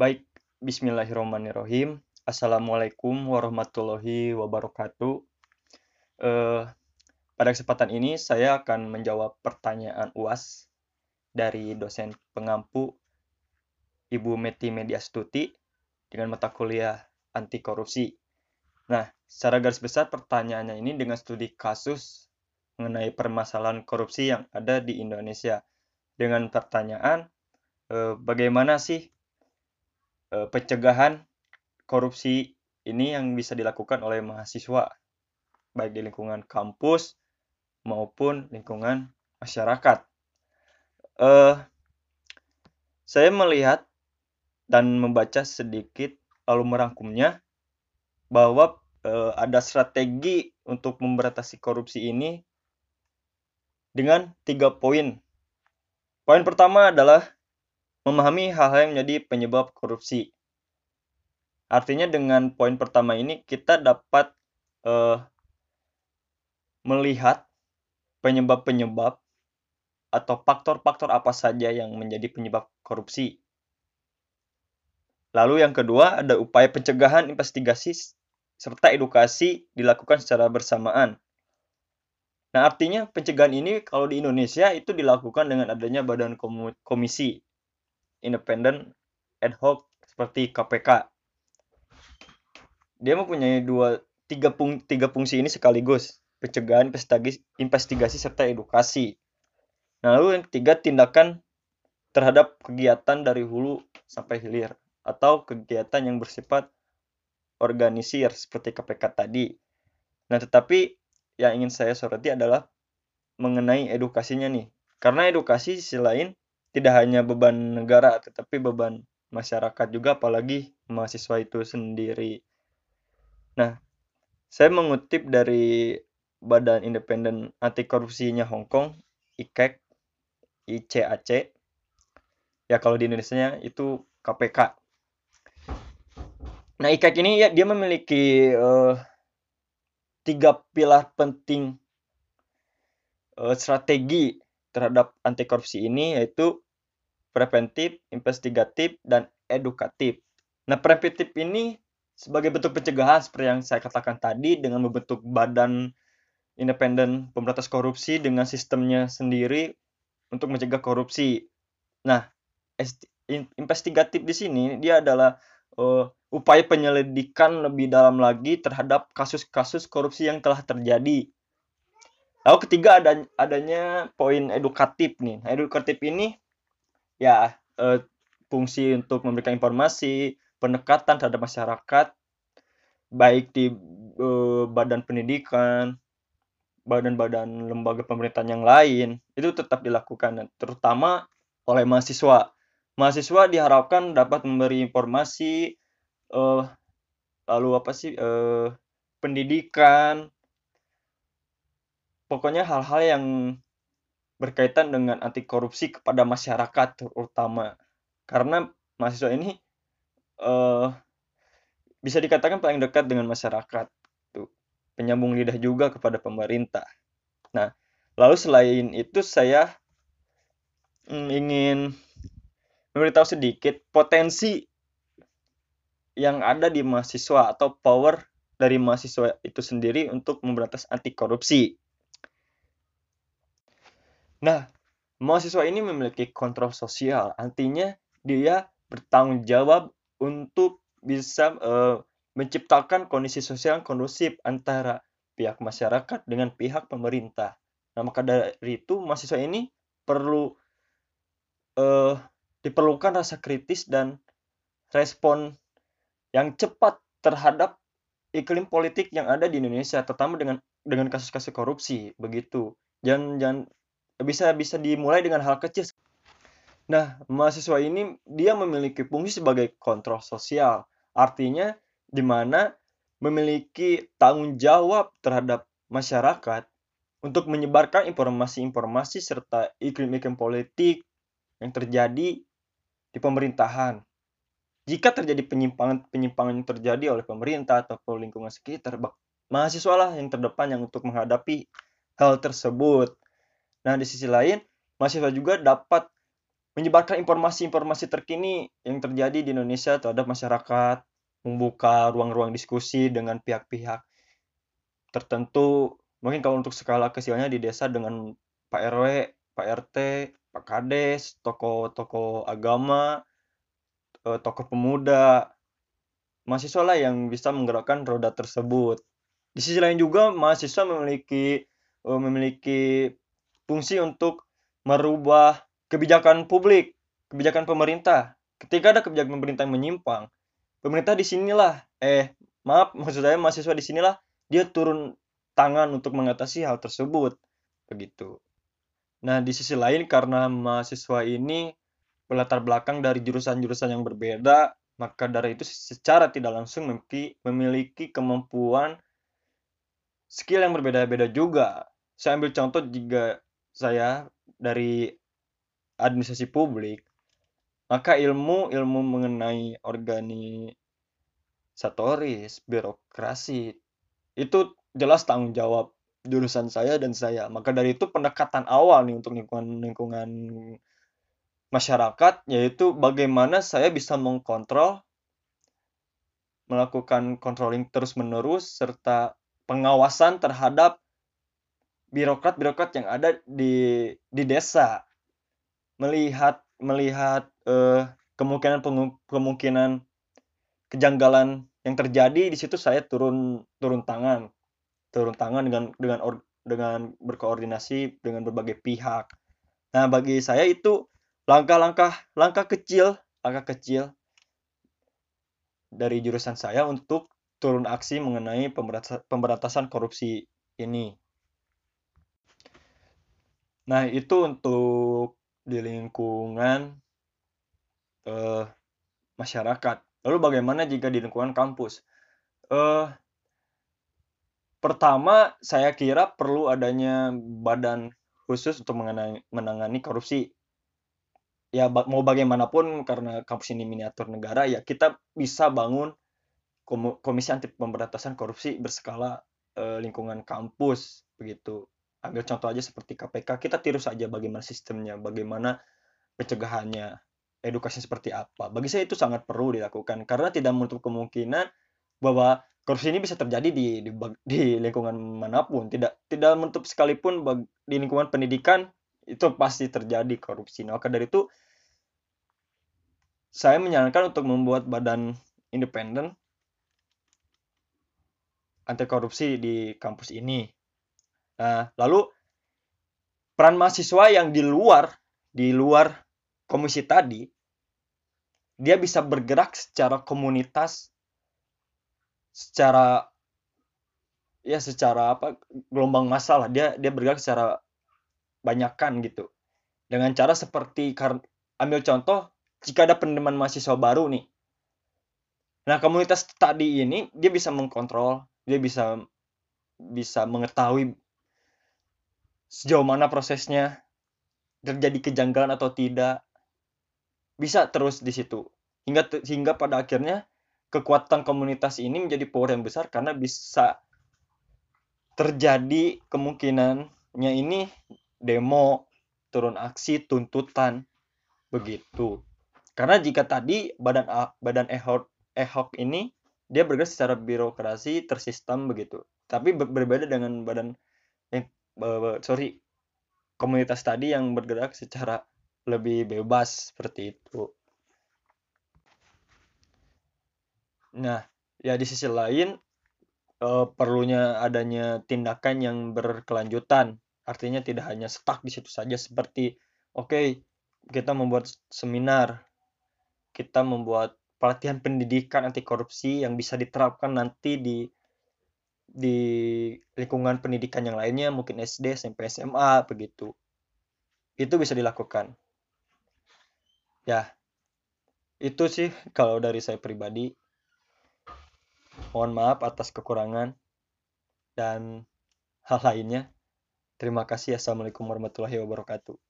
Baik, bismillahirrahmanirrahim. Assalamualaikum warahmatullahi wabarakatuh. Eh, pada kesempatan ini saya akan menjawab pertanyaan UAS dari dosen pengampu Ibu Meti Mediastuti dengan mata kuliah anti korupsi. Nah, secara garis besar pertanyaannya ini dengan studi kasus mengenai permasalahan korupsi yang ada di Indonesia. Dengan pertanyaan, eh, bagaimana sih eh, pencegahan korupsi ini yang bisa dilakukan oleh mahasiswa, baik di lingkungan kampus maupun lingkungan masyarakat. Eh, saya melihat dan membaca sedikit lalu merangkumnya bahwa eh, ada strategi untuk memberantas korupsi ini dengan tiga poin. Poin pertama adalah memahami hal-hal yang menjadi penyebab korupsi. Artinya dengan poin pertama ini kita dapat eh, melihat penyebab-penyebab atau faktor-faktor apa saja yang menjadi penyebab korupsi. Lalu yang kedua ada upaya pencegahan, investigasi, serta edukasi dilakukan secara bersamaan. Nah artinya pencegahan ini kalau di Indonesia itu dilakukan dengan adanya badan komisi independen ad hoc seperti KPK. Dia mempunyai dua tiga, fung, tiga fungsi ini sekaligus pencegahan, investigasi, investigasi serta edukasi. Nah, lalu yang ketiga tindakan terhadap kegiatan dari hulu sampai hilir atau kegiatan yang bersifat organisir seperti KPK tadi. Nah, tetapi yang ingin saya soroti adalah mengenai edukasinya nih. Karena edukasi sisi lain tidak hanya beban negara tetapi beban masyarakat juga apalagi mahasiswa itu sendiri. Nah, saya mengutip dari Badan Independen Anti Korupsinya Hong Kong, ICAC, ICAC. Ya kalau di Indonesia itu KPK. Nah, IKEK ini ya dia memiliki uh, tiga pilar penting uh, strategi terhadap anti korupsi ini yaitu preventif, investigatif, dan edukatif. Nah, preventif ini sebagai bentuk pencegahan seperti yang saya katakan tadi dengan membentuk badan independen pemberantas korupsi dengan sistemnya sendiri untuk mencegah korupsi. Nah, investigatif di sini dia adalah uh, upaya penyelidikan lebih dalam lagi terhadap kasus-kasus korupsi yang telah terjadi. Lalu ketiga ada adanya poin edukatif nih. Nah, edukatif ini ya eh, fungsi untuk memberikan informasi, pendekatan terhadap masyarakat baik di eh, badan pendidikan, badan-badan lembaga pemerintahan yang lain itu tetap dilakukan terutama oleh mahasiswa mahasiswa diharapkan dapat memberi informasi uh, lalu apa sih uh, pendidikan pokoknya hal-hal yang berkaitan dengan anti korupsi kepada masyarakat terutama. Karena mahasiswa ini uh, bisa dikatakan paling dekat dengan masyarakat tuh. Penyambung lidah juga kepada pemerintah. Nah lalu selain itu saya mm, ingin memberitahu sedikit potensi yang ada di mahasiswa atau power dari mahasiswa itu sendiri untuk memberantas anti korupsi. Nah, mahasiswa ini memiliki kontrol sosial, artinya dia bertanggung jawab untuk bisa uh, menciptakan kondisi sosial yang kondusif antara pihak masyarakat dengan pihak pemerintah. Nah, maka dari itu mahasiswa ini perlu uh, diperlukan rasa kritis dan respon yang cepat terhadap iklim politik yang ada di Indonesia, terutama dengan dengan kasus-kasus korupsi begitu. Jangan jangan bisa bisa dimulai dengan hal kecil. Nah, mahasiswa ini dia memiliki fungsi sebagai kontrol sosial. Artinya di mana memiliki tanggung jawab terhadap masyarakat untuk menyebarkan informasi-informasi serta iklim-iklim politik yang terjadi di pemerintahan. Jika terjadi penyimpangan-penyimpangan yang terjadi oleh pemerintah atau lingkungan sekitar, mahasiswa lah yang terdepan yang untuk menghadapi hal tersebut. Nah, di sisi lain, mahasiswa juga dapat menyebarkan informasi-informasi terkini yang terjadi di Indonesia terhadap masyarakat, membuka ruang-ruang diskusi dengan pihak-pihak tertentu. Mungkin kalau untuk skala kecilnya di desa dengan Pak RW, Pak RT, Pak Kades, tokoh-tokoh agama, eh, tokoh pemuda, mahasiswa lah yang bisa menggerakkan roda tersebut. Di sisi lain juga mahasiswa memiliki eh, memiliki fungsi untuk merubah kebijakan publik, kebijakan pemerintah. Ketika ada kebijakan pemerintah yang menyimpang, pemerintah di sinilah, eh maaf maksud saya mahasiswa di sinilah dia turun tangan untuk mengatasi hal tersebut, begitu. Nah di sisi lain karena mahasiswa ini berlatar belakang dari jurusan-jurusan yang berbeda, maka dari itu secara tidak langsung memiliki, memiliki kemampuan skill yang berbeda-beda juga. Saya ambil contoh jika saya dari administrasi publik, maka ilmu ilmu mengenai organisatoris, birokrasi itu jelas tanggung jawab jurusan saya dan saya. Maka dari itu pendekatan awal nih untuk lingkungan lingkungan masyarakat yaitu bagaimana saya bisa mengkontrol melakukan controlling terus-menerus serta pengawasan terhadap birokrat-birokrat yang ada di di desa. Melihat melihat uh, kemungkinan kemungkinan kejanggalan yang terjadi di situ saya turun turun tangan. Turun tangan dengan dengan or, dengan berkoordinasi dengan berbagai pihak. Nah bagi saya itu langkah-langkah langkah kecil langkah kecil dari jurusan saya untuk turun aksi mengenai pemberantasan korupsi ini. Nah, itu untuk di lingkungan uh, masyarakat. Lalu bagaimana jika di lingkungan kampus? Uh, pertama, saya kira perlu adanya badan khusus untuk mengenai, menangani korupsi. Ya mau bagaimanapun karena kampus ini miniatur negara ya kita bisa bangun komisi anti pemberantasan korupsi berskala uh, lingkungan kampus begitu ambil contoh aja seperti KPK kita tiru saja bagaimana sistemnya bagaimana pencegahannya edukasi seperti apa. Bagi saya itu sangat perlu dilakukan karena tidak menutup kemungkinan bahwa korupsi ini bisa terjadi di di, di lingkungan mana pun. Tidak tidak menutup sekalipun di lingkungan pendidikan itu pasti terjadi korupsi. Nah, maka dari itu saya menyarankan untuk membuat badan independen anti korupsi di kampus ini Nah, lalu peran mahasiswa yang di luar di luar komisi tadi dia bisa bergerak secara komunitas secara ya secara apa gelombang masalah dia dia bergerak secara banyakkan gitu. Dengan cara seperti ambil contoh jika ada penerimaan mahasiswa baru nih. Nah komunitas tadi ini dia bisa mengkontrol dia bisa bisa mengetahui sejauh mana prosesnya terjadi kejanggalan atau tidak bisa terus di situ. Hingga hingga pada akhirnya kekuatan komunitas ini menjadi power yang besar karena bisa terjadi kemungkinannya ini demo turun aksi tuntutan begitu. Karena jika tadi badan badan ehok ehok ini dia bergerak secara birokrasi tersistem begitu. Tapi berbeda dengan badan sorry komunitas tadi yang bergerak secara lebih bebas seperti itu. Nah, ya di sisi lain uh, perlunya adanya tindakan yang berkelanjutan. Artinya tidak hanya stuck di situ saja seperti oke, okay, kita membuat seminar, kita membuat pelatihan pendidikan anti korupsi yang bisa diterapkan nanti di di lingkungan pendidikan yang lainnya mungkin SD, SMP, SMA begitu. Itu bisa dilakukan. Ya. Itu sih kalau dari saya pribadi. Mohon maaf atas kekurangan dan hal lainnya. Terima kasih. Assalamualaikum warahmatullahi wabarakatuh.